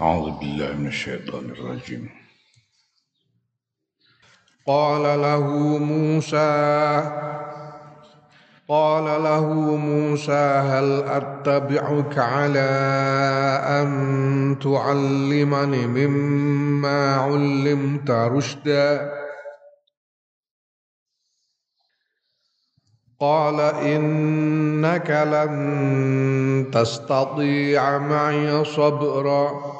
أعوذ بالله من الشيطان الرجيم. قال له موسى قال له موسى هل أتبعك على أن تعلمني مما علمت رشدا؟ قال إنك لن تستطيع معي صبرا.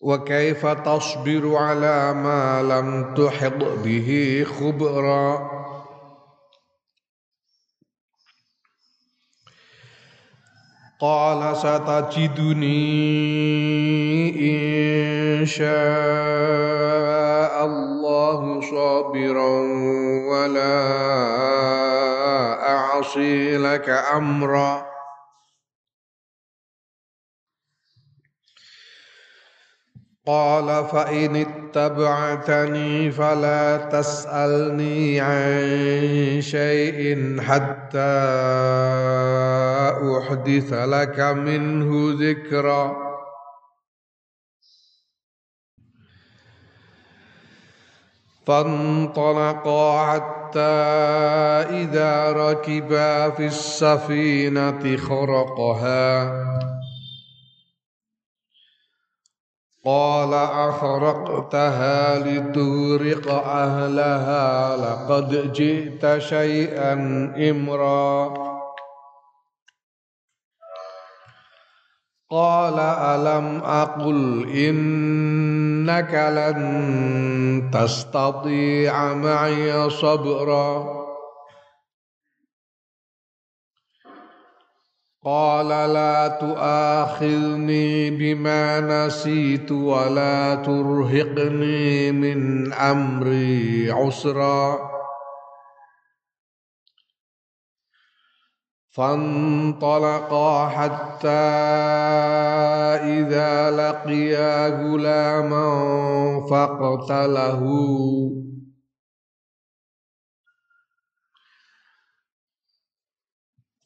وكيف تصبر على ما لم تحط به خبرا. قال ستجدني إن شاء الله صابرا ولا أعصي لك أمرا. قال فإن اتبعتني فلا تسألني عن شيء حتى أحدث لك منه ذكرًا. فانطلقا حتى إذا ركبا في السفينة خرقها. قال أخرقتها لتغرق أهلها لقد جئت شيئا إمرا. قال ألم أقل إنك لن تستطيع معي صبرا. قال لا تؤاخذني بما نسيت ولا ترهقني من أمري عسرا. فانطلقا حتى إذا لقيا غلاما فاقتله.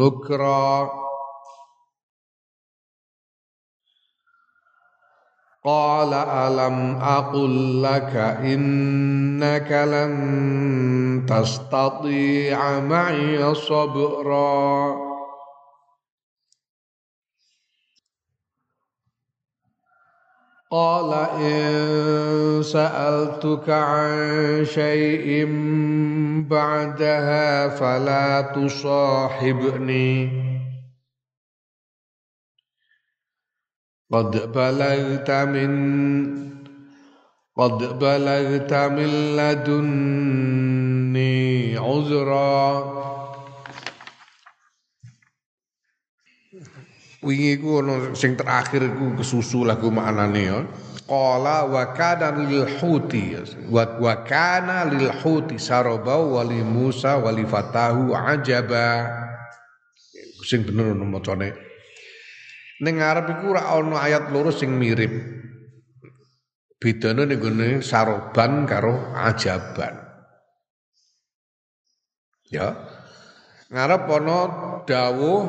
نكرا قال ألم أقل لك إنك لن تستطيع معي صبرا؟ قال إن سألتك عن شيء بعدها فلا تصاحبني قد بلغت من قد بلغت من لدني عذرا wingi ku ono sing terakhir ku kesusu lagu maknane ya. Qala wa kana lil huti wa wa kana lil huti saraba wa li Musa wa li fatahu ajaba. Sing bener ono macane. Ning ngarep iku ora ono ayat loro sing mirip. Bedane ning gone saroban karo ajaban. Ya ngarep ana dawuh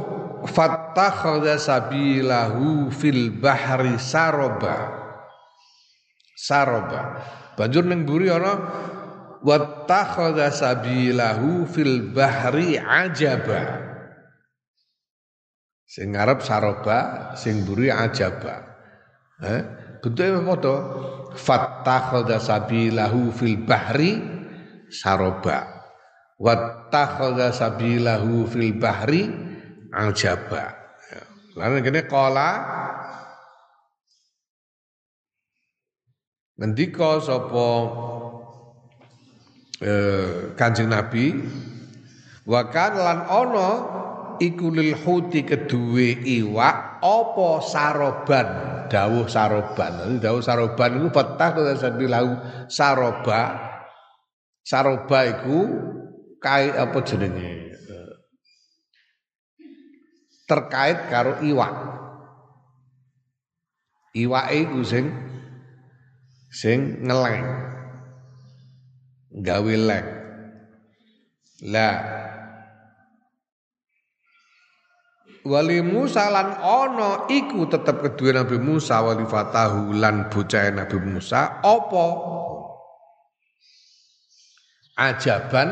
fattakhadha sabilahu fil bahri saroba. Saroba. Banjur ning mburi ana wattakhadha sabilahu fil bahri ajaba. Sing ngarep saroba sing mburi ajaba. Eh bentuke padha? Fattakhadha sabilahu fil bahri saroba wattakhadha sabilahu fil bahri ajaba. Lalu kene qala ngendika sapa eh, Kanjeng Nabi wa kan lan ana iku lil huti kedue iwak apa saroban? Dawuh saroban. Dawuh saroban iku fatah lahu saroba. Saroba iku kai apa jenenge? Terkait karo iwak. Iwak iku sing sing ngeleng. Gawe leng. Lah Wali Musa lan ono iku tetep kedua Nabi Musa wali fatahu lan bocah Nabi Musa apa? Ajaban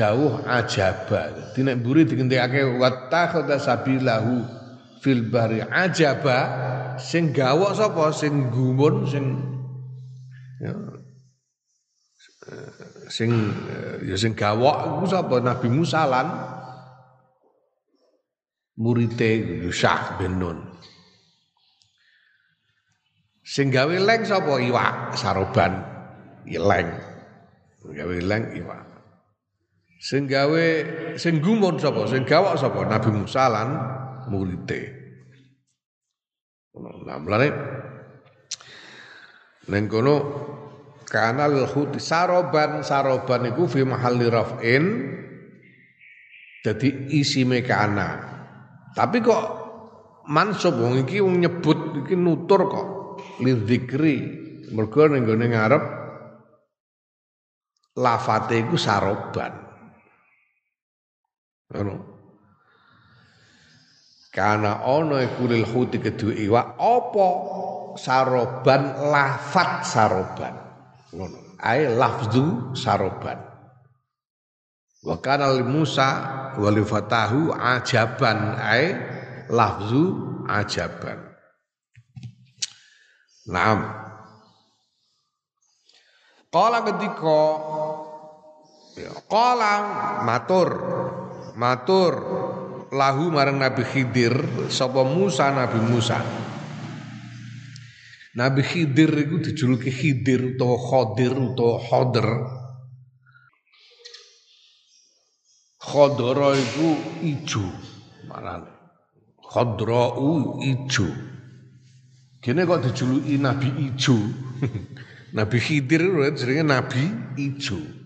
dawuh ajaba dina mburi digendhekake wattakhadha sabilahu fil bahri ajaba sing gawok sapa sing gumun sing ya, sing ya sing gawok iku sapa Nabi Musa lan murite Yusyah bin Nun. Sing gawe leng sapa iwak saroban leng. Gawe leng iwak. Sing gawe sing gumun sapa? Sing gawak sapa? Nabi Musa lan murite. Nah, mulane ning kono kana lil saroban saroban iku fi mahalli raf'in jadi isime kana tapi kok mansub wong iki wong nyebut iki nutur kok lidzikri mergo ning gone ngarep lafate iku saroban. Ngono. Karena ono iku lil huti kedue iwak apa saroban lafat saroban. Ngono. Ai lafzu saroban. Wa kana li Musa wa fatahu ajaban ai lafzu ajaban. Naam. Qala ketika ya, Qala matur matur lahu marang Nabi Khidir sapa Musa Nabi Musa. Nabi Khidir iku dijuluki Khidir utawa Khadir utawa Khadir Khodoro itu ijo mana Khodrau ijo. Kene kok dijuluki Nabi Ijo? Nabi Khidir jenenge Nabi Ijo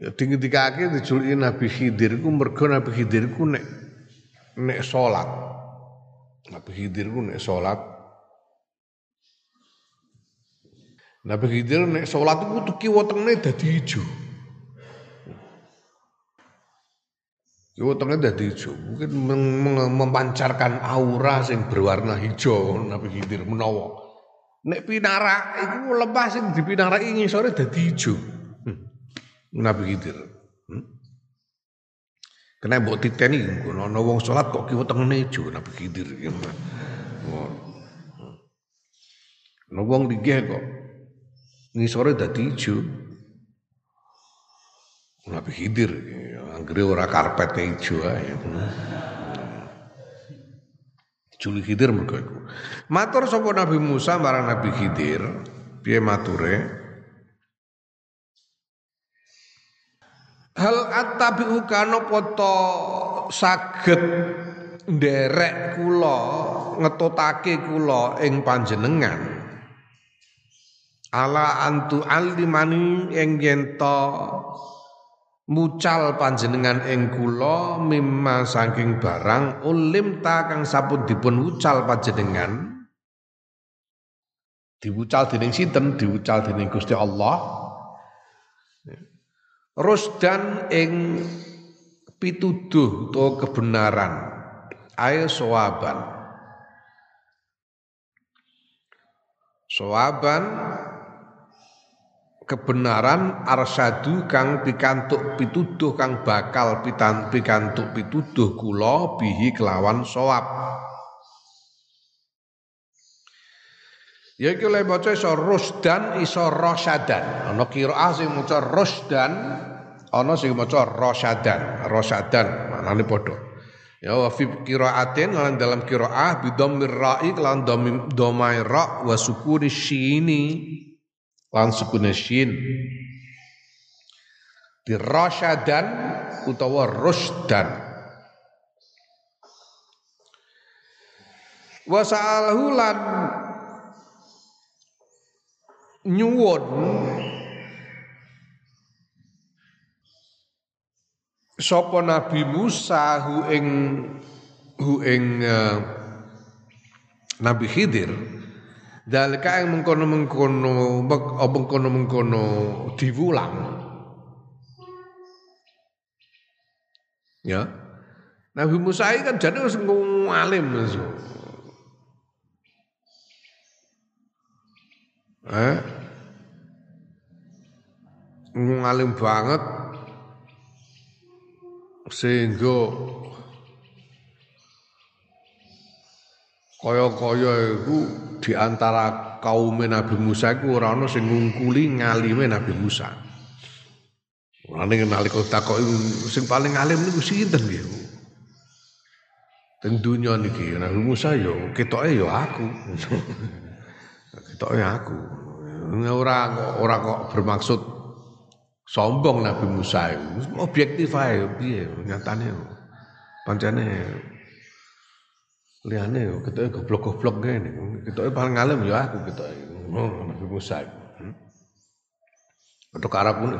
Ya dingetikake dijuluki Nabi Khidir. Ku mergo Nabi Khidir ku nek nek salat Nabi Khidir ku nek salat Nabi Khidir nek salat ku kiwa tengene dadi ijo. Yo tengah dadi hijau, mungkin memancarkan aura sing berwarna hijau Nabi Khidir menawa. Nek pinara iku lemah sing dipinaraki ngisore dadi hijau. Hmm. Nabi Khidir. Hmm. Kena mbok titeni ngono ana wong kok kiwa tengene Nabi Khidir. Ana wong linggih kok ngisore dadi ijo. Nabi Khidir. Anggere ora karpete ijo ae. Juli Khidir mergo iku. Matur sapa Nabi Musa marang Nabi Khidir, piye mature? Hal attabi'u kana poto saged nderek kula ngetutake kula ing panjenengan. Ala antu alimani ing yen mucal panjenengan ing kula mimma saking barang ulim ta kang sampun dipun wucal panjenengan. Diwucal dening sinten? Diwucal dening Gusti Allah rusdan ing pituduh utawa kebenaran. Ayo sawaban sawaban kebenaran arsadu kang pikantuk pituduh kang bakal pitan pikantuk pituduh kula bihi kelawan sawab Ya iki oleh maca iso rusdan iso rasyadan. Ana qiraah sing maca rusdan, ana sing maca rasyadan. Rasyadan manane padha. Ya wa fi qiraatin lan dalam qiraah bi dhammir ra'i lan dhamai ra wa sukuni syini lan sukune syin di rasyadan utawa rusdan wa sa'alahu lan nyuwun sapa Nabi Musa hu ing hu ing uh, Nabi Khidir dalika yang mengkono-mengkono mengkono-mengkono diwulang. Ya. Nabi Musa kan jadi harus ngalim eh? Ngalim banget sehingga kaya-kaya iku di antara kaum Nabi Musa iku ora ana sing ngungkuli ngalime Nabi Musa. Ora ning nalika takok sing paling alim niku sinten nggih? Teng dunya niki Nabi Musa yo ketoke yo aku. ketoke aku. Ora ora kok bermaksud sombong Nabi Musa itu. Objektif ae piye nyatane. Pancene liyane yo ketoke goblok-goblok ngene. Ketoke paling alim yo aku ketoke. Oh, Nabi Musa. Hmm. Untuk Arab pun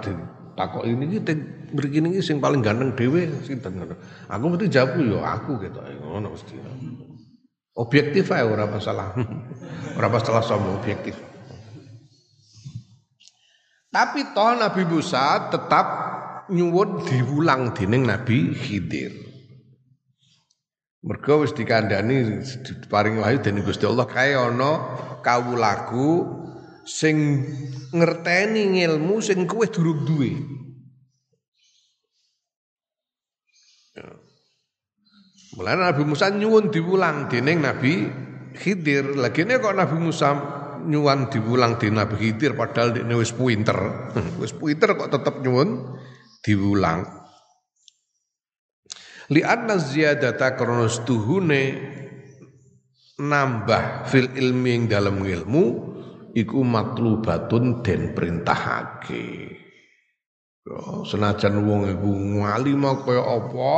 takok ini iki mriki niki sing paling ganteng dhewe sinten ngono. Aku mesti jawab yo aku ketoke ngono mesti. Objektif ae ora masalah. ora masalah sombong objektif. Tapi toh Nabi Musa tetap nyuwun diulang dening Nabi Khidir. Mergo wis dikandani diparingi wahyu dening Gusti Allah kae ana kawulaku sing ngerteni ilmu sing kowe durung duwe. Ya. Mulane Nabi Musa nyuwun diulang dening Nabi Khidir. Lagi kok Nabi Musa nyuwun diwulang di Nabi Khidir padahal dia wis pinter. wis pinter kok tetep nyuwun diwulang. Li anna ziyadata krana tuhune nambah fil ilmi yang dalam ilmu iku matlubatun den perintahake. Yo, senajan wong iku ngalim kaya apa,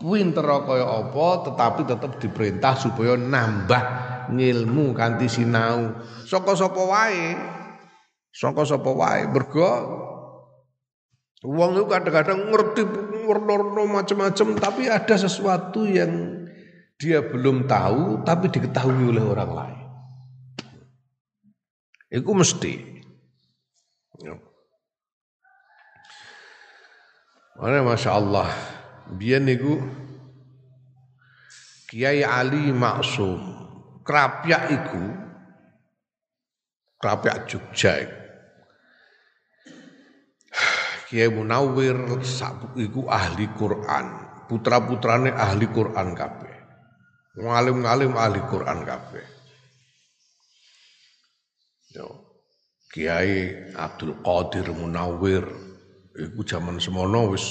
pinter kaya apa, tetapi tetap diperintah supaya nambah ngilmu kanthi sinau. Saka sapa wae saka sapa wae. Mergo wong itu kadang-kadang ngerti warna-warna macam-macam tapi ada sesuatu yang dia belum tahu tapi diketahui oleh orang lain. Itu mesti. Ya. Mana Masya Allah Biar niku Kiai Ali Maksum Krapyak iku Krapyak Jogja Kiai Munawir iku ahli Quran, putra-putrane ahli Quran kabeh. Ngalim-ngalim ahli Quran kabeh. Yo. Kiai Abdul Qadir Munawir iku zaman semono wis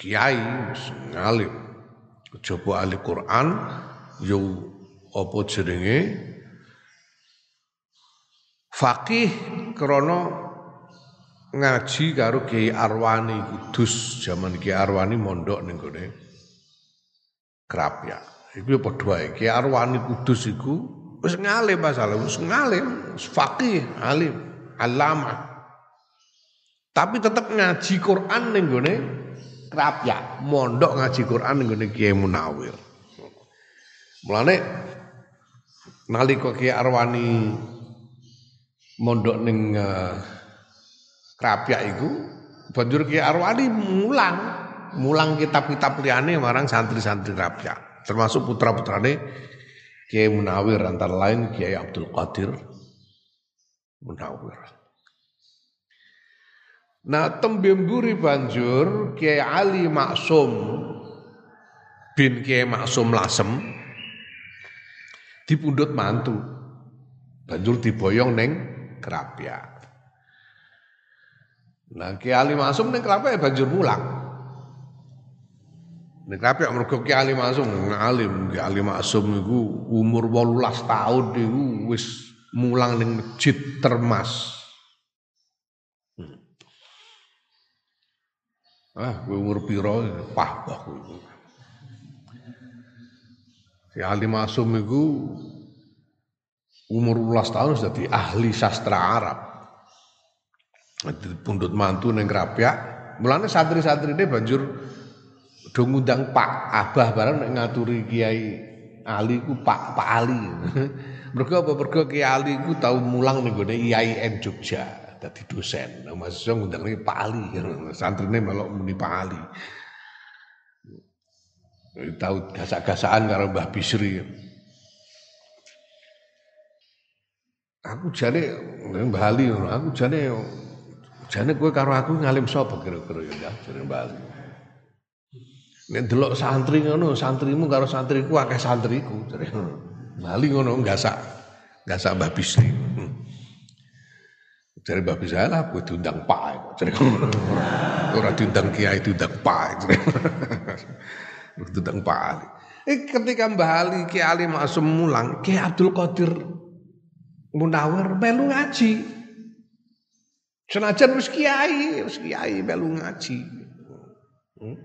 kiai wis ngalim. Coba ahli Quran yo apa jenenge fakih krana ngaji karo Kiai Arwani Kudus zaman Kiai Arwani mondok ning gone Krapya. Iku ya padha wae. Kiai Arwani Kudus iku wis ngalim masalah, wis ngalim, wis fakih, alim, alama. Tapi tetap ngaji Quran ning gone Krapya, mondok ngaji Quran ning gone Kiai Munawir. Mulane nalika Ki Arwani mondok ning uh, Krapyak iku banjur Ki Arwani mulang mulang kitab-kitab liyane marang santri-santri Krapyak termasuk putra-putrane Kiai Munawir antara lain Kiai Abdul Qadir Munawir. Nah tembemburi banjur Kiai Ali Maksum bin Kiai Maksum Lasem dipundhut mantu. Banjur diboyong neng kerapia. Nah, Ki Ali Masum neng kerapia banjur mulang. Ning kerapia mergo Ki Ali Masum ngalim, Ki Ali Masum iku umur 18 tahun iku wis mulang neng masjid Termas. Hmm. Ah, umur piro? Pah, pah kowe. Si Ali Masum itu umur 12 tahun sudah di ahli sastra Arab. Di pundut mantu neng Krapyak. Mulane santri-santri ini banjur do ngundang Pak Abah bareng nek ngaturi Kiai Ali ku Pak Pak Ali. Mergo apa? Mergo Kiai Ali ku tau mulang ning gone IAIN Jogja dadi dosen. Mahasiswa ngundang Pak Ali, santrine melok muni Pak Ali. Tahu gasak-gasakan karo Mbah Bisri. Aku jane Mbah Ali aku jane jane kowe karo aku ngalim sapa kira-kira ya jane Mbah Ali. Nek delok santri ngono, santrimu karo santriku akeh santriku. Jare Mbah Ali ngono gasak gasak Mbah Bisri. Jadi babi saya lah, gue diundang Pak. Orang diundang Kiai diundang Pak. Diundang Pak Ali. Eh, ketika Mbah Ali Kiai Ali masuk mulang, Kiai Abdul Qadir Munawir melu ngaji. Senajan wis kiai, wis kiai melu ngaji. Hmm?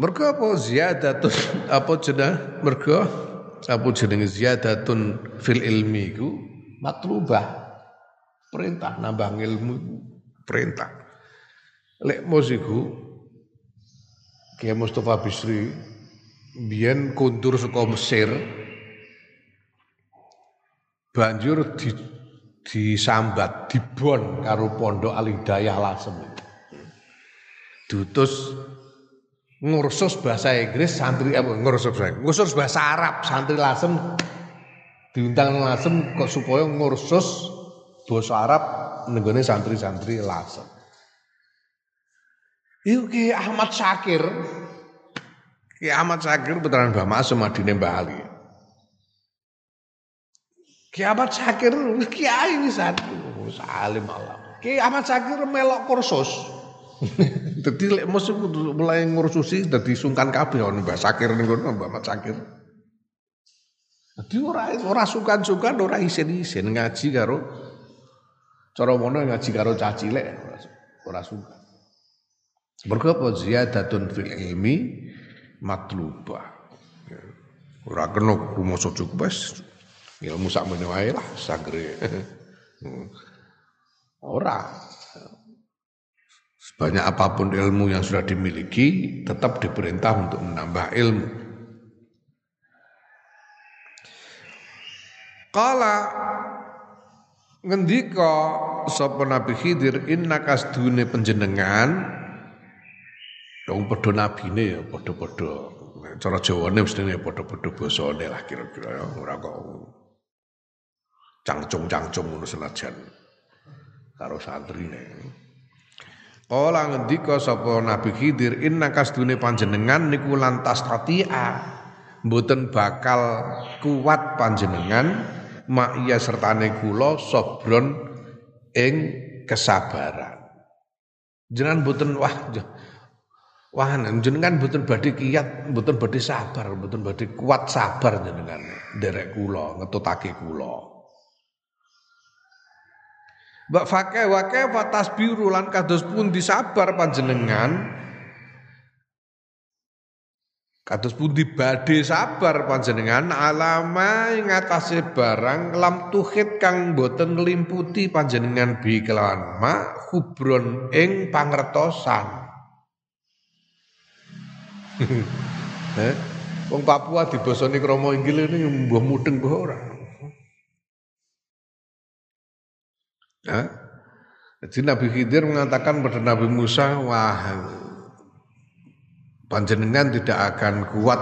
Mergo apa ziyadatun apa jenah mergo apa jenenge ziyadatun fil ilmi ku matlubah perintah nambah ilmu perintah lek musiku Kiai Mustafa Bisri biyen kundur saka Mesir banjur di disambat dibon karo pondok Alidayah Lasem diutus ngursus bahasa Inggris santri apa ngursus ngursus bahasa Arab santri Lasem diundang lasem kok supaya ngursus bahasa Arab nenggone santri-santri lasem. Iku Ki Ahmad Syakir. Ki Ahmad Syakir putrane Mbah Masum adine Mbah Ali. Ki Ahmad Syakir kiai wisan salim Allah. Ki Ahmad Syakir melok kursus. Dadi lek mulai ngursusi dadi sungkan kabeh Mbah Syakir ning Mbah Ahmad Syakir. Jadi ora ora sukan-sukan ora isin-isin ngaji karo cara mono ngaji karo cah cilik ora suka. Mergo apa ziyadatun fil ilmi matlubah. Ora kena rumoso cukup wis ilmu sak wae lah sagre. Ora. Sebanyak apa pun ilmu yang sudah dimiliki tetap diperintah untuk menambah ilmu. Kala ngendika sapa Nabi Khidir inna kasdune panjenengan dong padha nabine ya padha-padha. Cara Jawane mestine padha-padha basane lah kira-kira ya ora kok cangcung-cangcung ngono senajan karo santrine Kala ngendika sapa Nabi Khidir inna kasdune panjenengan niku lantas tatia mboten bakal kuat panjenengan mak iya sertane kula sobron ing kesabaran. Jenengan boten wah wah jenengan boten badhe kiat, boten badhe sabar, boten badhe kuat sabar jenengan derek kula, ngetutake kula. Mbak fakih wakeh fatasbiru lan kados pun disabar panjenengan Kados pundi badhe sabar panjenengan alama ing barang lam tuhit kang boten nglimputi panjenengan bi kelawan ma kubron ing pangertosan. eh, wong Papua dibosoni krama inggil ini mbuh mudeng mbuh ora. Eh? Jadi Nabi Khidir mengatakan pada Nabi Musa, wah panjenengan tidak akan kuat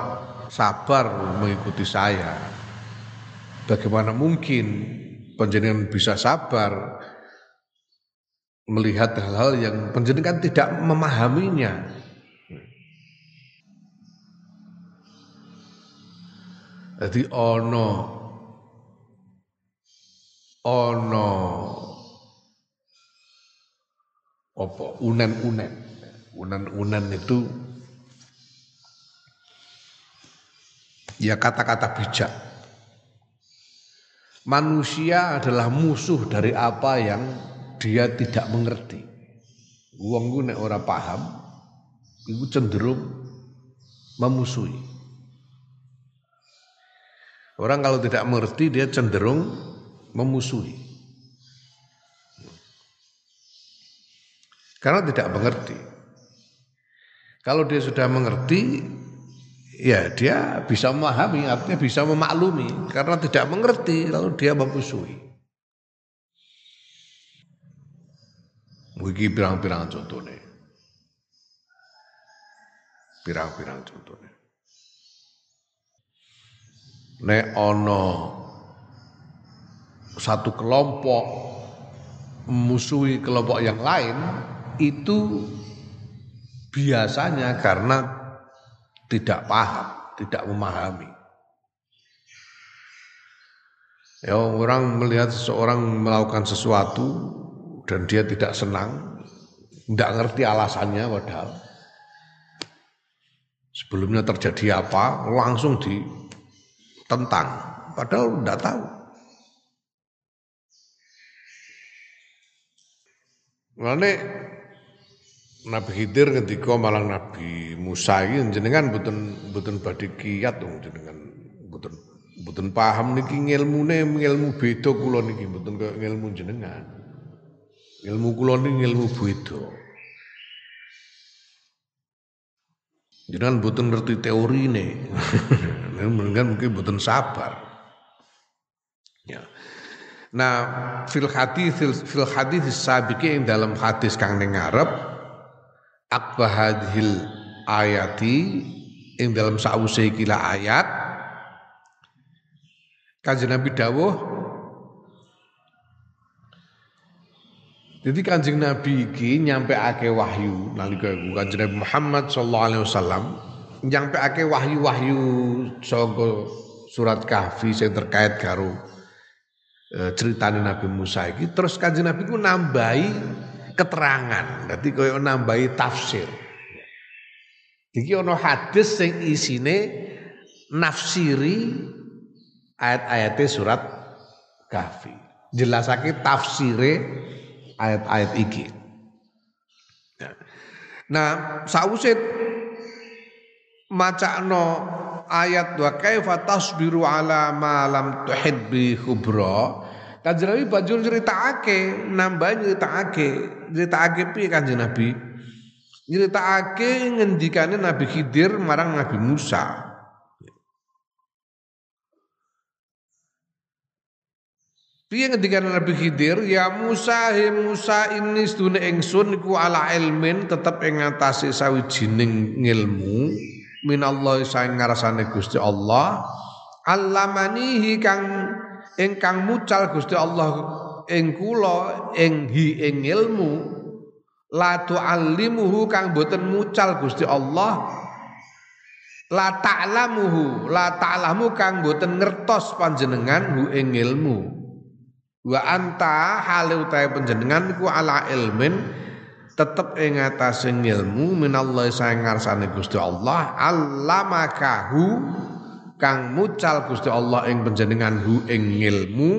sabar mengikuti saya. Bagaimana mungkin panjenengan bisa sabar melihat hal-hal yang panjenengan tidak memahaminya? Jadi ono ono apa unen-unen. Unen-unen itu ya kata-kata bijak. Manusia adalah musuh dari apa yang dia tidak mengerti. Wong nek ora paham iku cenderung memusuhi. Orang kalau tidak mengerti dia cenderung memusuhi. Karena tidak mengerti. Kalau dia sudah mengerti, ya dia bisa memahami, artinya bisa memaklumi. Karena tidak mengerti, lalu dia memusuhi. Wiki pirang-pirang contohnya. Pirang-pirang contohnya. Nek ono satu kelompok memusuhi kelompok yang lain itu biasanya karena tidak paham, tidak memahami. Ya, orang melihat seseorang melakukan sesuatu dan dia tidak senang, tidak ngerti alasannya padahal sebelumnya terjadi apa langsung ditentang padahal tidak tahu. Mulane Nabi Khidir ketika malang Nabi Musa ini jenengan buten buten badhe kiat dong jenengan buten buten paham niki ngilmune ilmu beda kula niki buten kaya ilmu jenengan. Ilmu kula ini ilmu beda. Jangan butuh ngerti teori ini, mungkin mungkin butuh sabar. Ya. Nah, fil hadis fil hadis sabiki yang dalam hadis kang ning ngarep akbahadhil ayati yang dalam sause kila ayat Kanjeng Nabi dawuh Jadi kanjeng Nabi iki nyampe ake wahyu nalika iku kanjeng Nabi Muhammad sallallahu alaihi wasallam nyampe ake wahyu-wahyu saka surat kahfi yang terkait karo e, Nabi Musa iki. Terus kanjeng Nabi ku nambahi keterangan. Dadi koyo nambahi tafsir. Iki ana hadis sing isine nafsiri ayat-ayate surat kahfi. Jelasake tafsire ayat-ayat iki. Ya. Nah, sause macakno ayat wa kaifa tasbiru ala ma lam tuhid bi khubra. Kanjeng Nabi banjur nyritakake, nambah nyritakake, nyritakake piye Kanjeng Nabi? Nyritakake ngendikane Nabi Khidir marang Nabi Musa. Piye ngendika Nabi Khidir, ya Musa he Musa ini sedune ingsun iku ala ilmin tetep ing ngatasé sawijining ngilmu. Minallah saing ngarsane Gusti Allah. Allamanihi kang ingkang mucal Gusti Allah ing kula ing hi ing ilmu la tuallimuhu kang boten mucal Gusti Allah. La ta'lamuhu la ta'lamu kang boten ngertos panjenengan hu ing ilmu wa anta hale utahe panjenengan iku ala ilmin tetep ing atase ilmu minallahi saing ngarsane Gusti Allah allamakahu kang mucal Gusti Allah ing panjenengan hu ing ilmu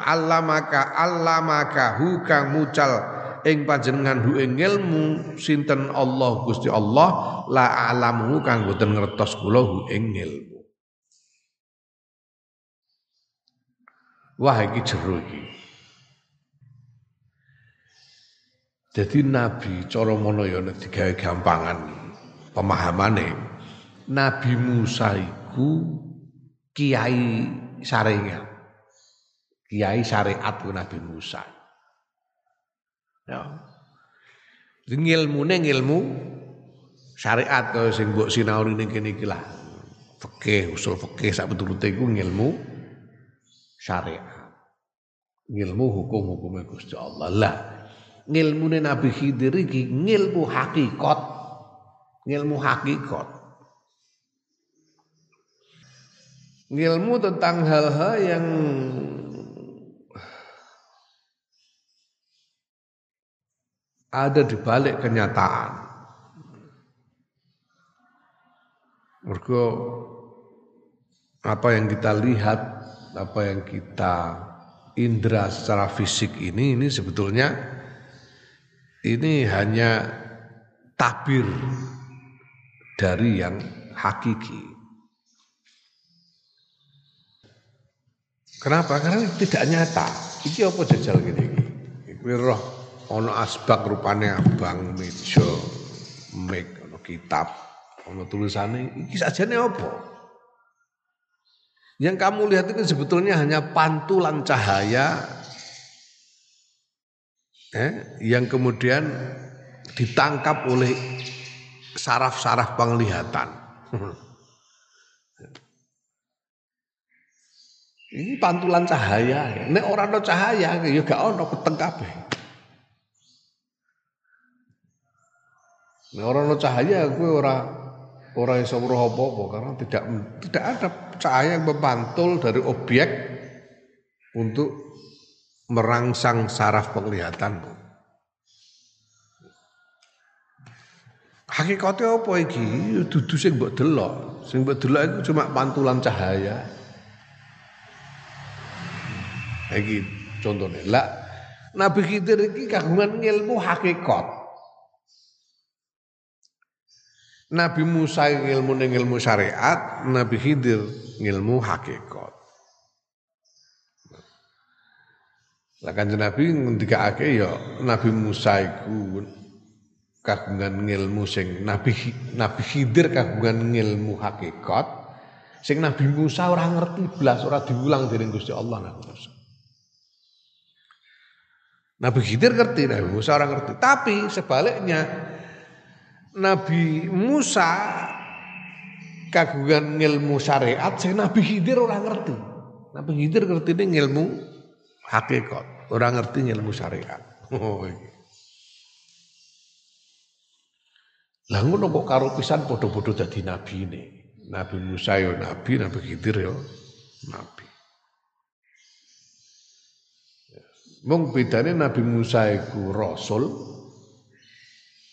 allamaka allamakahu kang mucal ing panjenengan hu ing ilmu sinten Allah Gusti Allah la alamu kang boten ngertos kula hu ing ilmu Wah iki jero iki. Jadi Nabi cara mono ya digawe gampangan pemahamane. Nabi Musa iku kiai syariat. Kiai syariat ku Nabi Musa. Ya. Ngilmune ngilmu syariat sing mbok sinauri ning kene iki lah. Fikih, usul fikih sak betul-betul iku ngilmu syariat. Ngilmu hukum-hukumnya Gusti Allah. Lah, ngilmune Nabi Khidir iki ngilmu hakikat. Ngilmu hakikat. Ngilmu tentang hal-hal yang ada di balik kenyataan. Mergo apa yang kita lihat apa yang kita indera secara fisik ini ini sebetulnya ini hanya tabir dari yang hakiki. Kenapa? Karena tidak nyata. Iki apa jajal gini iki? Iki roh ana asbak rupane abang meja, mic, ana kitab, ana tulisane iki sajane apa? Yang kamu lihat itu sebetulnya hanya pantulan cahaya eh, yang kemudian ditangkap oleh saraf-saraf penglihatan. Ini pantulan cahaya. Nek orang no cahaya, ya gak ono peteng kabeh. Nek orang no cahaya, gue ora ora iso weruh apa-apa karena tidak tidak ada cahaya yang memantul dari objek untuk merangsang saraf penglihatanmu. Hakikatnya apa iki? Dudu sing mbok delok. Sing mbok delok iku cuma pantulan cahaya. Iki contohnya. Lah Nabi Khidir iki kagungan ilmu hakikat. Nabi Musa ilmu ilmu syariat, Nabi Khidir ilmu hakikat. Lah kanjeng Nabi ngendikake ya Nabi Musa iku kagungan ilmu sing Nabi Nabi Khidir kagungan ilmu hakikat sing Nabi Musa ora ngerti blas ora diulang dening Gusti Allah Nabi Musa. Nabi Khidir ngerti, Nabi Musa orang ngerti. Tapi sebaliknya Nabi Musa kagungan ilmu syariat, sing Nabi Khidir orang ngerti. Nabi Khidir ngerti ini ilmu hakikat, orang ngerti ilmu syariat. Oh, iki. Lah ngono kok karo pisan padha-padha dadi nabi ini. Nabi Musa yo nabi, Nabi Khidir yo nabi. Mung bedane Nabi Musa iku rasul,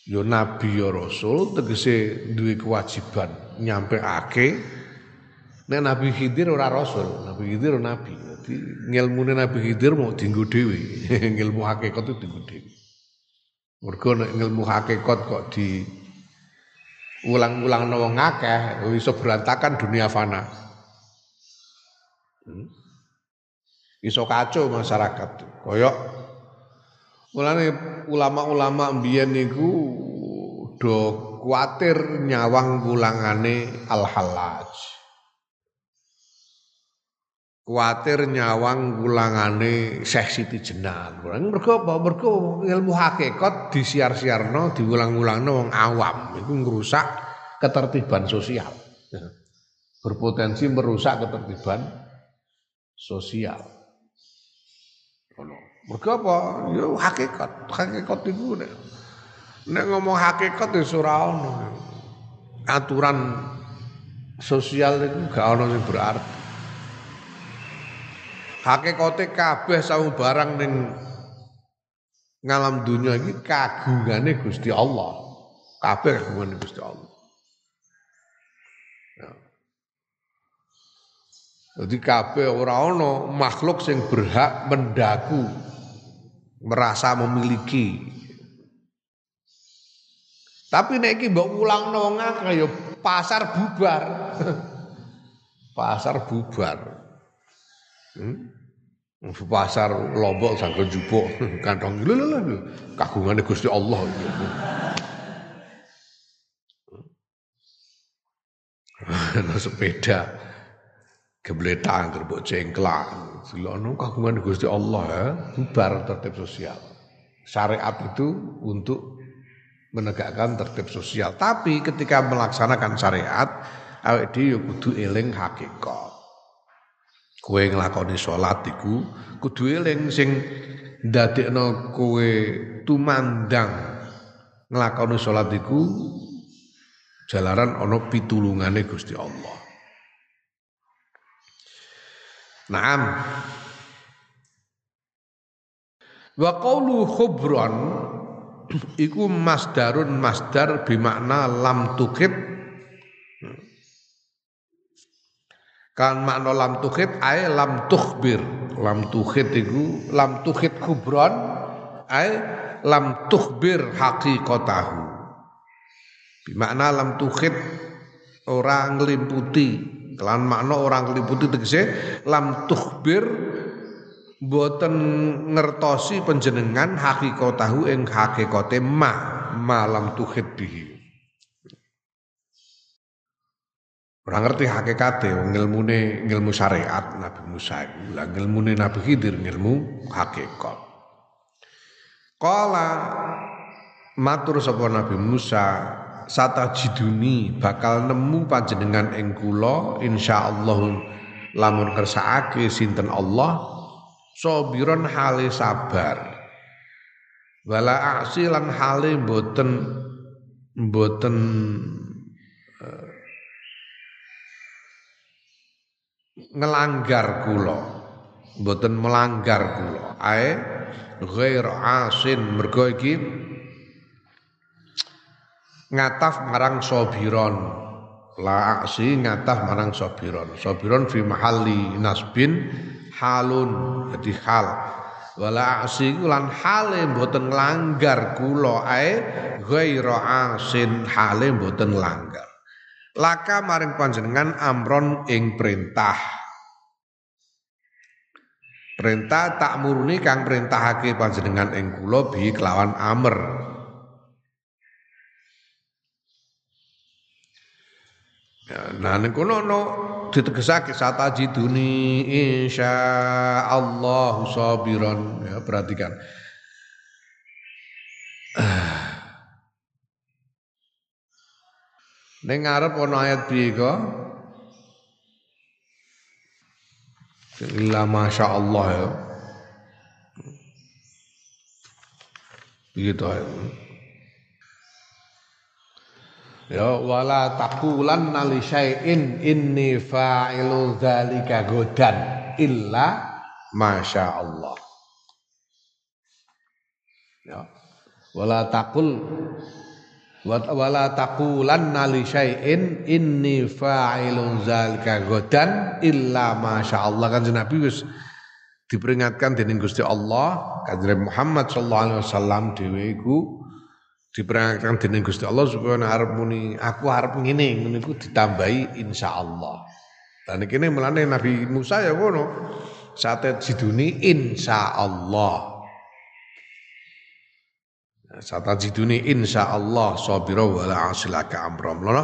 yo nabi yo rasul, tegese duwe kewajiban nyampeake. Nek Nabi Khidir ora rasul, Nabi Khidir nabi. Dadi ngilmune Nabi Khidir mau dienggo dhewe, ngilmu hakikat itu dienggo dhewe. Mergo nek ngilmu hakikat kok di ulang-ulang wong iso berantakan dunia fana. Hmm? Iso kacau masyarakat. Koyok mulane ulama-ulama mbiyen niku do kuatir nyawang wulangane al-halaj. Kuatir nyawang wulangane Syekh Siti Jenar. Mergo apa? Mergo ilmu hakikat disiar-siarno, diulang-ulangno wong awam. Iku ngrusak ketertiban sosial. Berpotensi merusak ketertiban sosial. Ngono. Mergo apa? Ya hakikat. Hakikat iku nek nek ngomong hakikat ya ora ono. Aturan sosial itu gak ono sing berarti. Hakikate kabeh saung barang ning ngalam dunia iki kagungane Gusti Allah. Kabeh kagungane Gusti Allah. Jadi kabeh ora ana makhluk sing berhak mendaku merasa memiliki. Tapi nek iki mbok ulangno wong akeh ya pasar bubar. pasar bubar. Hmm? Pasar Lombok sangko jupuk kantong lho lho kagungane Gusti Allah. Nah, sepeda gebletan gerbok cengklak. Silono kagungan Gusti Allah ya bubar tertib sosial. Syariat itu untuk menegakkan tertib sosial. Tapi ketika melaksanakan syariat awake dhewe ya kudu eling hakikat. Kowe nglakoni salat iku kudu eling sing ndadekno kowe tumandang nglakoni salat iku jalaran ana pitulungane Gusti Allah Naam. Wa qawlu khubron iku masdarun masdar bimakna lam tukit kan makna lam tukit ae lam tukhbir. Lam tukit iku lam tukit khubron ay lam tukhbir haqiqatahu. Bimakna lam tukhid orang ngelimputi kelan makna orang ngelimputi tegese lam tukhbir boten ngertosi panjenengan hakikatahu ing hakikate ma malam tukhid bihi Orang ngerti hakikate ngilmune ngilmu syariat Nabi Musa iku. Lah ngilmune Nabi Khidir ngilmu hakikat. Kala matur sapa Nabi Musa sata jiduni bakal nemu panjenengan ing kula insyaallah lamun kersakake sinten Allah sabiron hale sabar. Wala aksi lan hale mboten mboten uh, ngelanggar kula mboten melanggar kula. Ae ghair asin mergo iki ngataf marang sobiron. La aksi ngataf marang sobiron. Sobiron fi mahalli nasbin halun jadi hal. Wala aksi lan hale mboten langgar kula ae ghaira asin hale mboten langgar laka maring panjenengan amron ing perintah. Perintah tak muruni kang perintahake panjenengan ing kula bi kelawan amr Ya, nah ning kono no ditegesake satajiduni insyaallah sabiran ya perhatikan. Ning ngarep ana ayat piye kok? Illa masya Allah ya. Begitu ayat. Ya wala taqulan nali syai'in inni fa'ilu dzalika godan illa masya Allah. Ya. Wala taqul wala taqulan nali syai'in inni fa'ilu dzalika godan illa masya Allah kan Nabi wis diperingatkan dening Gusti Allah kanjeng Muhammad sallallahu alaihi wasallam dhewe diperingatkan dening Gusti Allah supaya arep muni aku arep ngene ngene iku ditambahi insyaallah. Dan kene melane Nabi Musa ya ngono. Sate jiduni insyaallah. Sata jiduni insyaallah sabira wala asilaka amram. Lono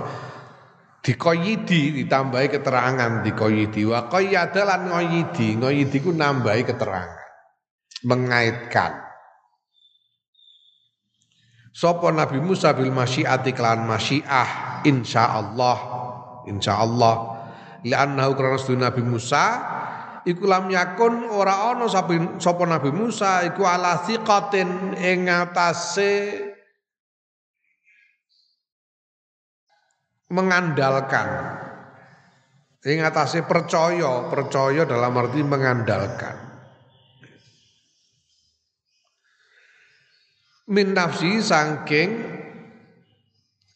dikoyidi ditambahi keterangan dikoyidi wa qayyada ngoyidi ngoyidi ku nambahi keterangan mengaitkan Sopo Nabi Musa bil masyiati kelan masyiah insyaallah insyaallah li'annahu karena Nabi Musa iku lam yakun ora ana sapa Nabi Musa iku ala thiqatin ing atase mengandalkan. Ing atase percaya percaya dalam arti mengandalkan min nafsi sangking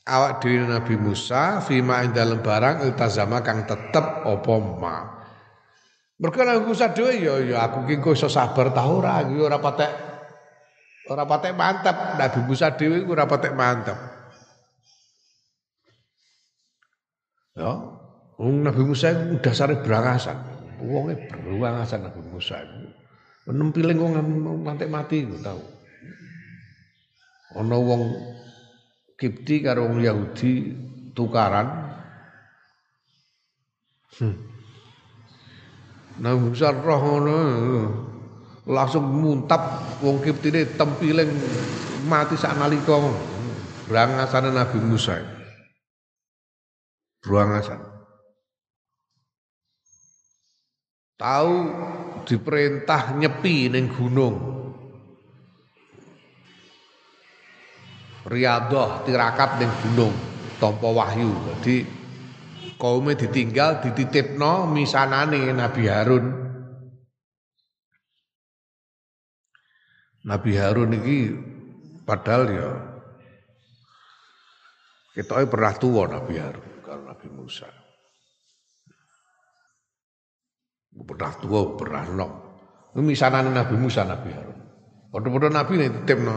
awak dhewe Nabi Musa fima ing dalem barang iltazama kang tetep apa ma. Mergo Nabi Musa dhewe ya ya aku ki kok iso sabar ta ora iki ora patek ora patek mantep. Nabi Musa dhewe ora patek mantep. Ya Nabi Musa itu dasare berangasan. Wonge berangasan Nabi Musa itu nempiling wong mantek mati tahu ana wong Kipti karo wong Yahudi tukaran hmm. Nah roh ngono langsung muntap wong Kiptine tempiling mati sak nalika brangasane Nabi Musa. Brangasan. Tahu diperintah nyepi ning gunung. Riadoh tirakat ning gunung tanpa wahyu. Jadi kaume ditinggal dititipno misanane Nabi Harun. Nabi Harun iki padahal ya kita pernah tua Nabi Harun kalau Nabi Musa. Pernah tua, pernah nok. Misanane Nabi Musa Nabi Harun. Padha-padha Nabi nek titipno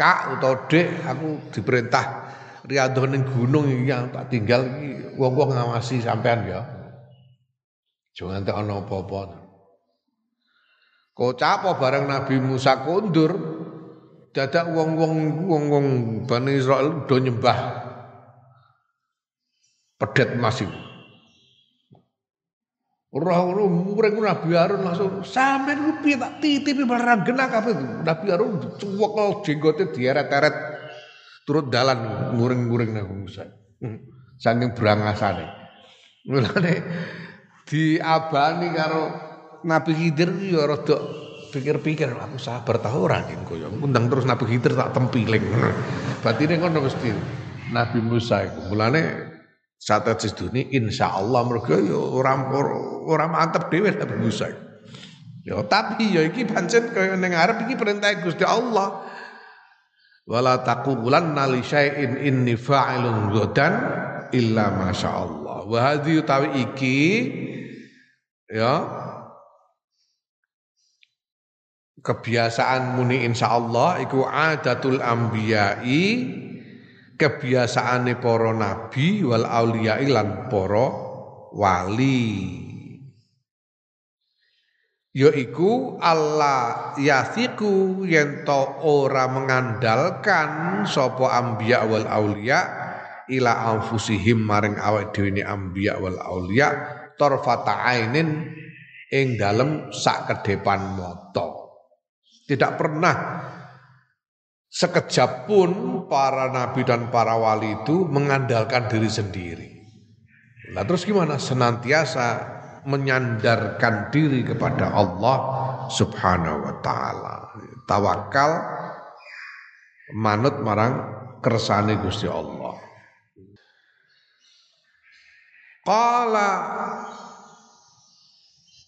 Kak utawa Dek aku diperintah riadoh ning gunung iki tak tinggal iki wong-wong ngawasi sampean ya. Jangan tak ana apa-apa. Bareng Nabi Musa kondur dadak wong-wong wong-wong Bani Israel do nyembah pedet masih Ora-ora muring Nabi Harun langsung sampean ku piye tak titipi barang genah kabeh. Nabi Harun cuwek jenggote dieret-eret turut dalan muring-muring nang Musa. Hmm. Saking berangasane. Mulane diabani karo Nabi Khidir ya rada pikir-pikir aku sabar ta ora engko ya. Undang terus Nabi Khidir tak tempiling. Batine ngono mesti Nabi Musa iku. Mulane strategis dunia insya Allah mereka ya orang orang mantep dewi Nabi Musa. Ya tapi ya iki pancen kaya ning arep iki perintah Gusti Allah. Wala taqulanna li syai'in inni fa'ilun ghadan illa masya Allah. Wa utawi iki ya kebiasaan muni insya Allah iku adatul ambiyai kebiasaane para nabi wal auliya lan para wali. Yaiku Allah yathiku yen to ora mengandalkan sapa ambiya wal auliya ila anfusihim maring awak dhewe ni ambiya wal auliya tarfata ainin ing dalem sak ke depan mata. Tidak pernah sekejap pun para nabi dan para wali itu mengandalkan diri sendiri. Nah terus gimana? Senantiasa menyandarkan diri kepada Allah subhanahu wa ta'ala. Tawakal manut marang kersane Gusti Allah. Qala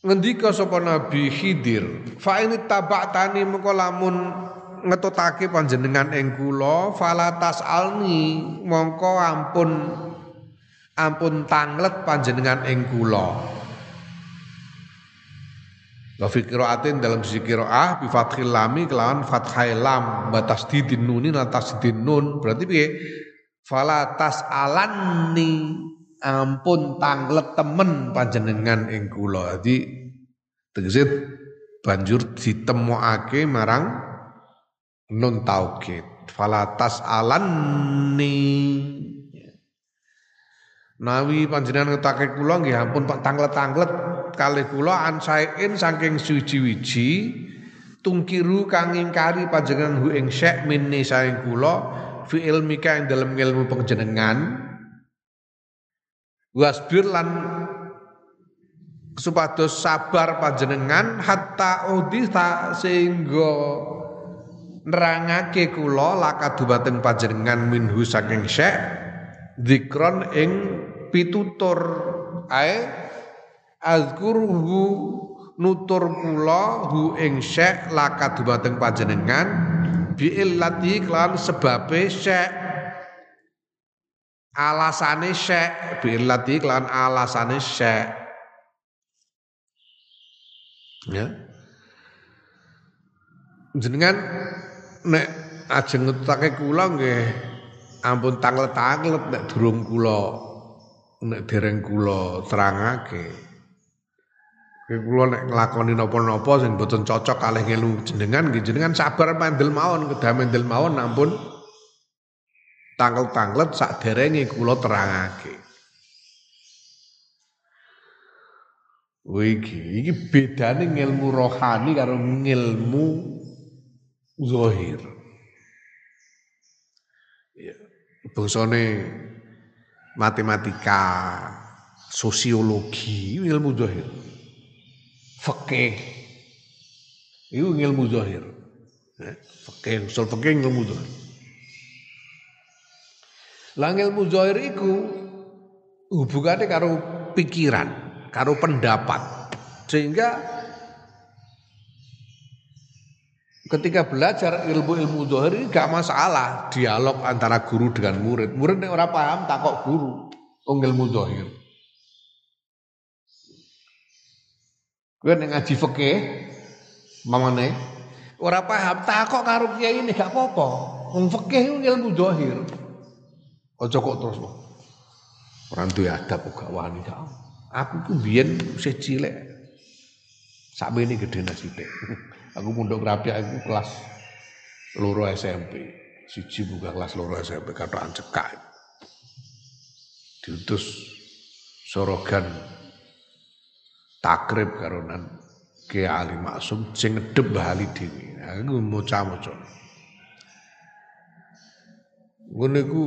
ngendika sapa Nabi Khidir, fa ini taba'tani mengko lamun ngetutake panjenengan ing kula falatas alni mongko ampun ampun tanglet panjenengan ing kula. Wa fi qiraatin dalam sisi qiraah bi fathil lami kelawan fathai lam batas didin nuni atas didin nun. Berarti piye? Falatas alanni ampun tanglet temen panjenengan ing kula. Dadi tegese banjur ditemokake marang nun taukid falatas alanni. Nawi panjenengan ngetake kula nggih ampun Pak tanglet-tanglet kalih kula ansain saking suci-wiji tungkiru kang ingkari panjenengan hu ing syek minni saing kula fi ilmika ing dalem ilmu panjenengan. Wasbir lan supados sabar panjenengan hatta udhita sehingga nerangake kula lakadumateng panjenengan minhu saking syekh zikron ing pitutur ae. Azkuruhu nutur kula hu ing syekh lakadumateng panjenengan bi illati klan sebabe syekh. Alasane syekh bi illati klan alasane syekh. Ya. Jenengan nek ajeng ngetake kula nggih ampun tanglet-tanglet nek durung kula nek dereng kula terangake. Kowe kula nek nglakoni napa-napa sing boten cocok kalih ngelu jenengan nggih jenengan sabar mandel mawon kedah mandel mawon ampun tanglet-tanglet sak derenge kula terangake. Wiki, iki bedane ngilmu rohani karo ngilmu zahir. Ya, bangsane matematika, sosiologi, ilmu zahir. Fikih itu ilmu zahir. Ya, fikih, usul fikih ilmu zahir. Lah ilmu zahir iku hubungannya karo pikiran, karo pendapat. Sehingga ketika belajar ilmu-ilmu zahir ini gak masalah dialog antara guru dengan murid. Murid yang orang paham takok guru ilmu zahir. Kowe nek ngaji fikih mamane ora paham takok karo kiai ini gak apa-apa. Wong fikih ilmu zahir. Aja kok terus ora duwe adab gak wani gak. Aku ku biyen isih cilik. Sakmene gedhe sithik. Aku pondok rapi aku kelas loro SMP. Siji buka kelas loro SMP katokan cekak. Diutus sorogan takrib karonan ke Ali Maksum sing ngedep bali dhewe. Aku maca-maca. Ngono iku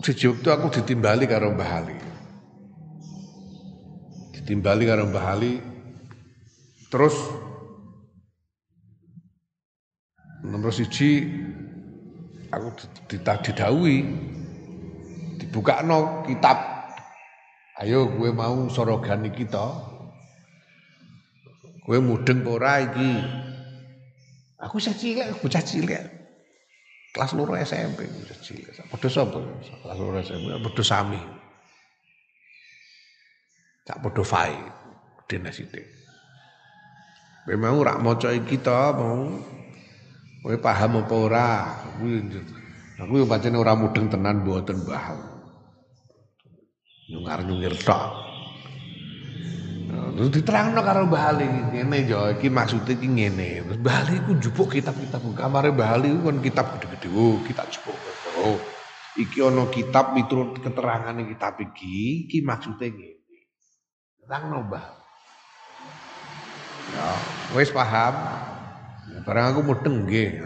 siji wektu aku ditimbali karo Mbah Ali. Ditimbali karo Mbah Ali terus nomor siji aku didhawuhi. Dibuka no kitab. Ayo gue mau sorogan iki to gue mudeng ora iki? Aku saya cilik bocah cilik. Kelas loro SMP bocah cilik. Padha sapa? Kelas loro SMP padha sami. Tak padha fae dene sithik. Memang rak maca iki to mau Kowe paham apa ora? Aku yo pancen ora mudeng tenan mboten paham. Nyungar-nyungir tok. Terus diterangno karo Mbah Ali ngene yo iki maksude iki ngene. Terus Mbah Ali ku njupuk kitab-kitab kamare Mbah Ali ku kan kitab gede-gede. Oh, kitab jupuk. Oh. Iki ana kitab miturut keterangane kitab iki, iki maksude ngene. Terangno Mbah. Ya, wis paham. Barang aku mudeng nggih.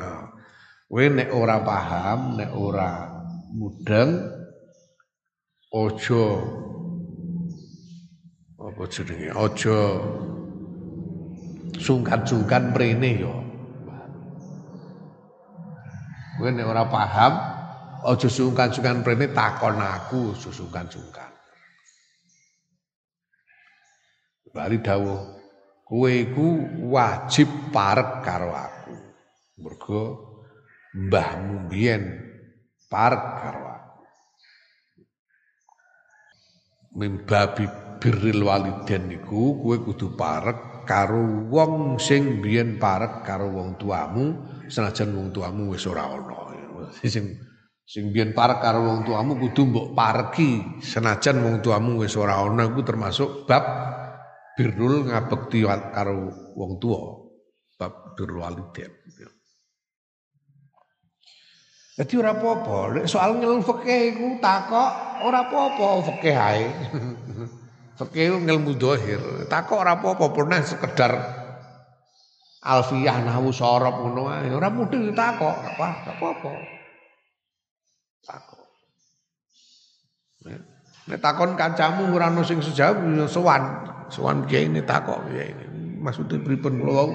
Kowe nek ora paham, nek ora mudeng ojo apa jenenge? Ojo sungkan-sungkan mrene yo. Kowe nek ora paham, ojo sungkan-sungkan mrene takon aku, sungkan-sungkan. Bali dawuh kowe iku wajib parek karo aku. Mergo mbahmu biyen parek karo aku. Mimbabi birril waliden niku kowe kudu parek karo wong sing biyen parek karo wong tuamu senajan wong tuamu wis ora ana. Sing sing biyen parek karo wong tuamu kudu mbok pareki senajan wong tuamu wis ora ana iku termasuk bab birrul ngabekti karo wong tua bab birrul walidain Jadi ora apa-apa, soal ngilmu fikih iku takok ora apa-apa fikih ae. fikih ngilmu dohir, takok ora apa-apa, pernah sekedar alfiyah nahwu sorop ngono ae, ora mudeng takok, apa apa-apa. Takok. Nek takon kancamu ora ono sing sejawab ya sowan. Sowan kiai ini takok kiai ini. Maksudnya pripun kula wau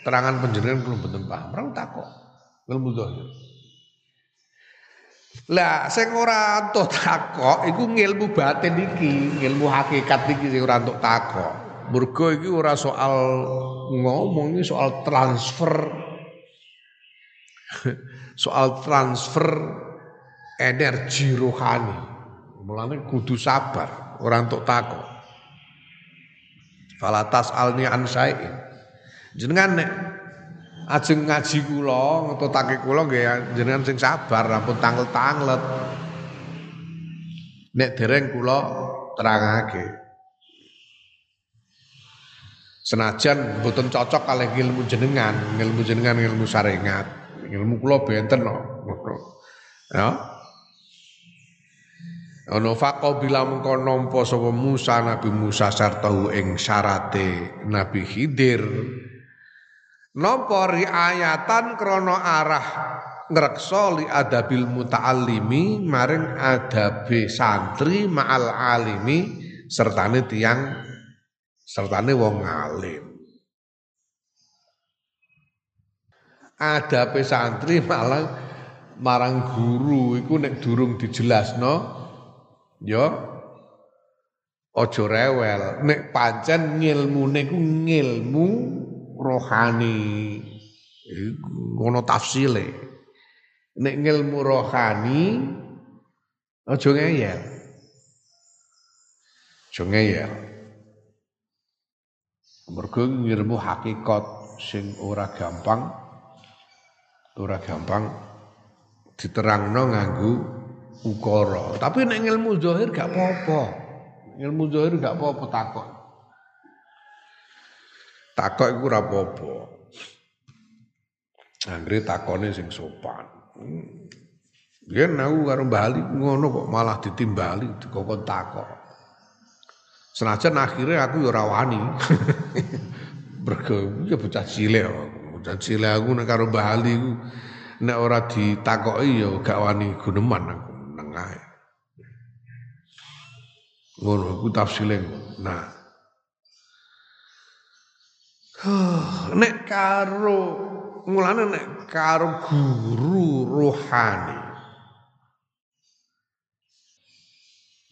terangan panjenengan kula mboten paham. Ora takok. Ilmu zahir. Lah sing ora entuk takok iku ngilmu batin iki, ngilmu hakikat iki sing ora entuk takok. Mergo iki ora soal ngomong ini soal transfer soal transfer energi rohani. Mulane kudu sabar, ora entuk takok. Falatas alni an Jenengan nek ajeng ngaji kula, ngetutake kula nggih jenengan sing sabar, ampun tanglet-tanglet. Nek dereng kula terangake. Senajan mboten cocok kalih ilmu jenengan, ilmu jenengan ilmu sarengat. Ilmu kula benten kok. Ya. Ana bila mengko nampa sapa Musa Nabi Musa sartahu ing syarate Nabi Khidir. Nampa riayatan krana arah ngreksa li adabil muta'allimi maring adabe santri ma'al alimi sertane tiang sertane wong alim. Adabe santri malah marang guru iku nek durung dijelasno ya. Aja rewel. Nek pancen ngilmune ku ngilmu rohani. Ngono tafsile. Nek ngilmu rohani aja ngeyel. Aja ngeyel. Mergo ngilmu hakikat sing ora gampang ora gampang diterangno nganggo ukara. Tapi nek ilmu zahir gak apa-apa. Ilmu zahir gak apa-apa takok. Takok iku ora apa-apa. Anggere takone sing sopan. Dia nau karo Bali ngono kok malah ditimbali dikokon takok. Senajan akhirnya aku ya ora wani. Ya bocah cilik Bocah cilik aku nek karo Bali ku nek ora ditakoki ya gak wani guneman aku nengah. Ngono aku tafsile. Nah. nek karo mulane nek karo guru rohani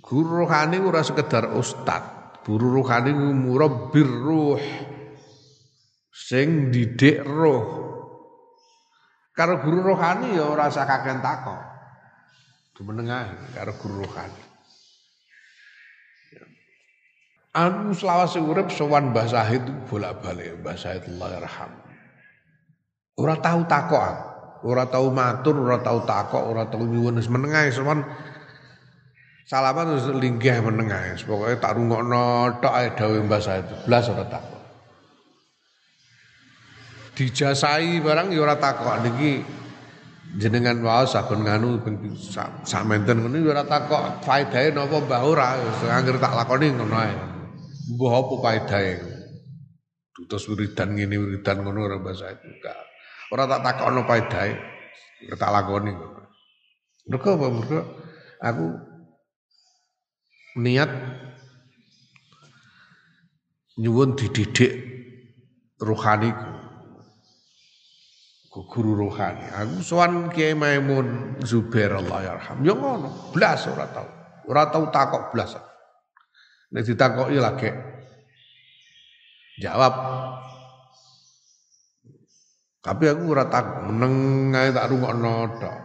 Guru rohani ora sekedar ustad. Guru rohani ku murabbir ruh. Sing didik roh. Karo guru rohani ya ora usah kaken takok. Dumenengahi karo guru rohani. Aku selawase urip sowan Mbah Sahid bolak-balik Mbah Sahid Allah. Ora tahu takok. Ora tahu matur, ora tahu takok, ora tahu nyuwun wis menengae sowan Salaman terus linggih menengah. Pokoknya tak rungokno tok ae dawuh Mbah Said. Blas ora takok. Dijasai barang ya ora takok niki jenengan wae saben nganu samenten ngene ya ora takok faedahe napa mbah ora anggere tak lakoni ngono ae. Mbah apa faedahe? Dutus wiridan ngene wiridan ngono ora Mbah Said. Ora tak takokno faedahe. Tak lakoni ngono. Mergo apa? Mergo aku niat nyuwun dididik rohaniku ku guru rohani aku sowan Kiai Maimun Zubair Allah yarham. Yo ngono blas ora tau. Ora tau takok blas. Nek ditakoki lagi. Jawab. Tapi aku ora takok meneng ae tak rungokno tok.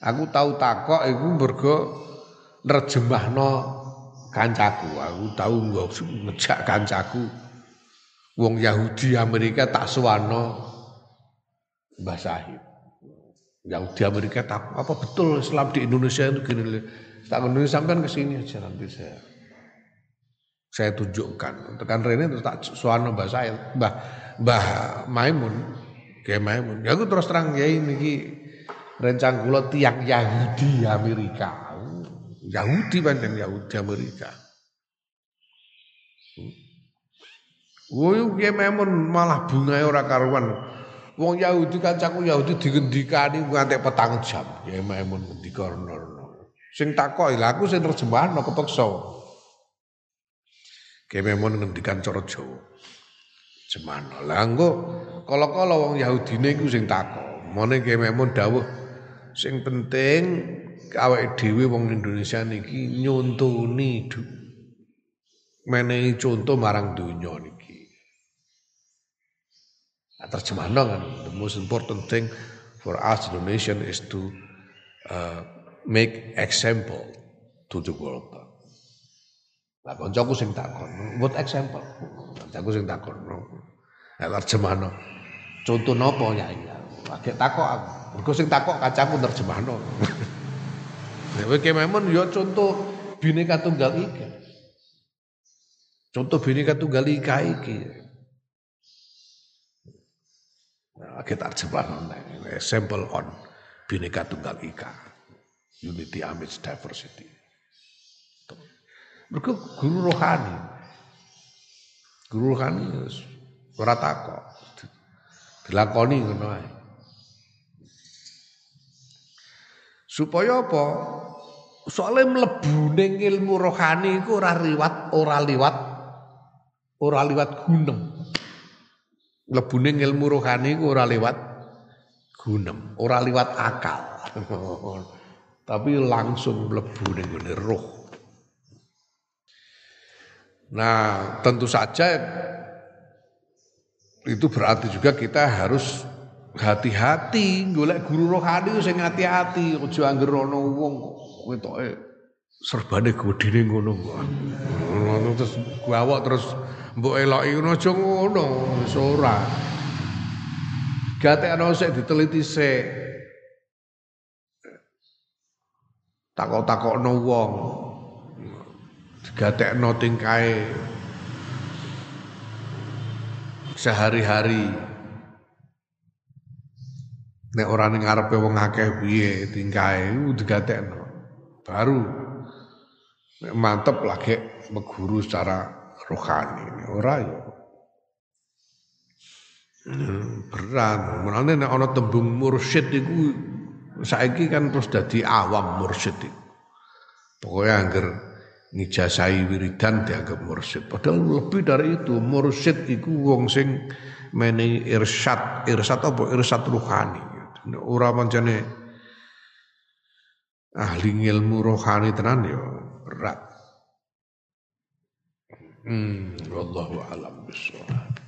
Aku tau takok iku mergo nerjemahno kancaku. Aku tahu ngejak kancaku wong Yahudi Amerika tak suwano Mbah Sahid Yahudi Amerika tak apa betul Islam di Indonesia itu gini tak ngene sampean ke sini aja nanti saya. Saya tunjukkan. Tekan Rene terus tak suwano Mbah Sahid Mbah Mbah Maimun kayak Maimun. Ya aku terus terang ya ini rencang kula tiang Yahudi Amerika. Yahudi pancen Yahudi Amerika. Woy piye memun malah bungae ora karuan. Wong Yahudi kancaku Yahudi digendikani nganti petang jam. Memun ngendika rono. Sing takoki lha aku sing terjemahno kepeksa. Kayak memang ngendikan cara Jawa. Jemano. Lah engko kala-kala wong Yahudine iku sing takok. Mone kayak memang dawuh sing penting awake dhewe wong Indonesia niki nyontoni menehi contoh marang donya niki. Nah, terjemahno kan the most important thing for us Indonesia is to uh, make example to the world. Lah kancaku sing takon, what example? Kancaku sing takon. Nah, terjemahno. Contoh nopo ya iya. Agak takok aku. Mergo sing takok kancaku terjemahno. Kowe memang ya contoh bineka tunggal ika. Contoh bineka tunggal ika iki. Nah, kita terjemah example on bineka tunggal ika. Unity amidst diversity. Mereka guru rohani. Guru rohani ora takok. Dilakoni ngono ae. Supaya apa? Soalnya mlebu ilmu rohani iku ora liwat, ora liwat ora liwat gunem. Mlebu ning ilmu rohani iku ora liwat gunem, ora liwat akal. Tapi langsung mlebu ning roh. Nah, tentu saja itu berarti juga kita harus hati-hati golek guru rohani sing hati-hati aja anggere ana wong ketoke serbane godine ngono ngono terus gawok terus mbok eloki ngono aja ngono wis ora. Gatekno sik diteliti sik. Takok-takokno wong. Digatekno tingkae. Sehari-hari. Nek ora ning ngarepe wong akeh piye tingkae digatekno. Baru. Mantep lagi meguru secara rohani ora ya. Berat. Menane nek ana tembung mursyid iku saiki kan terus dadi awam mursyid iku. Pokoknya angger ngijazai wiridan dianggap mursyid. Padahal lebih dari itu mursyid iku wong sing menehi irsyad irsyad apa? Irsyad rohani ora pancene ahli ilmu rohani tenan ya berat hmm. Wallahu alam bisawab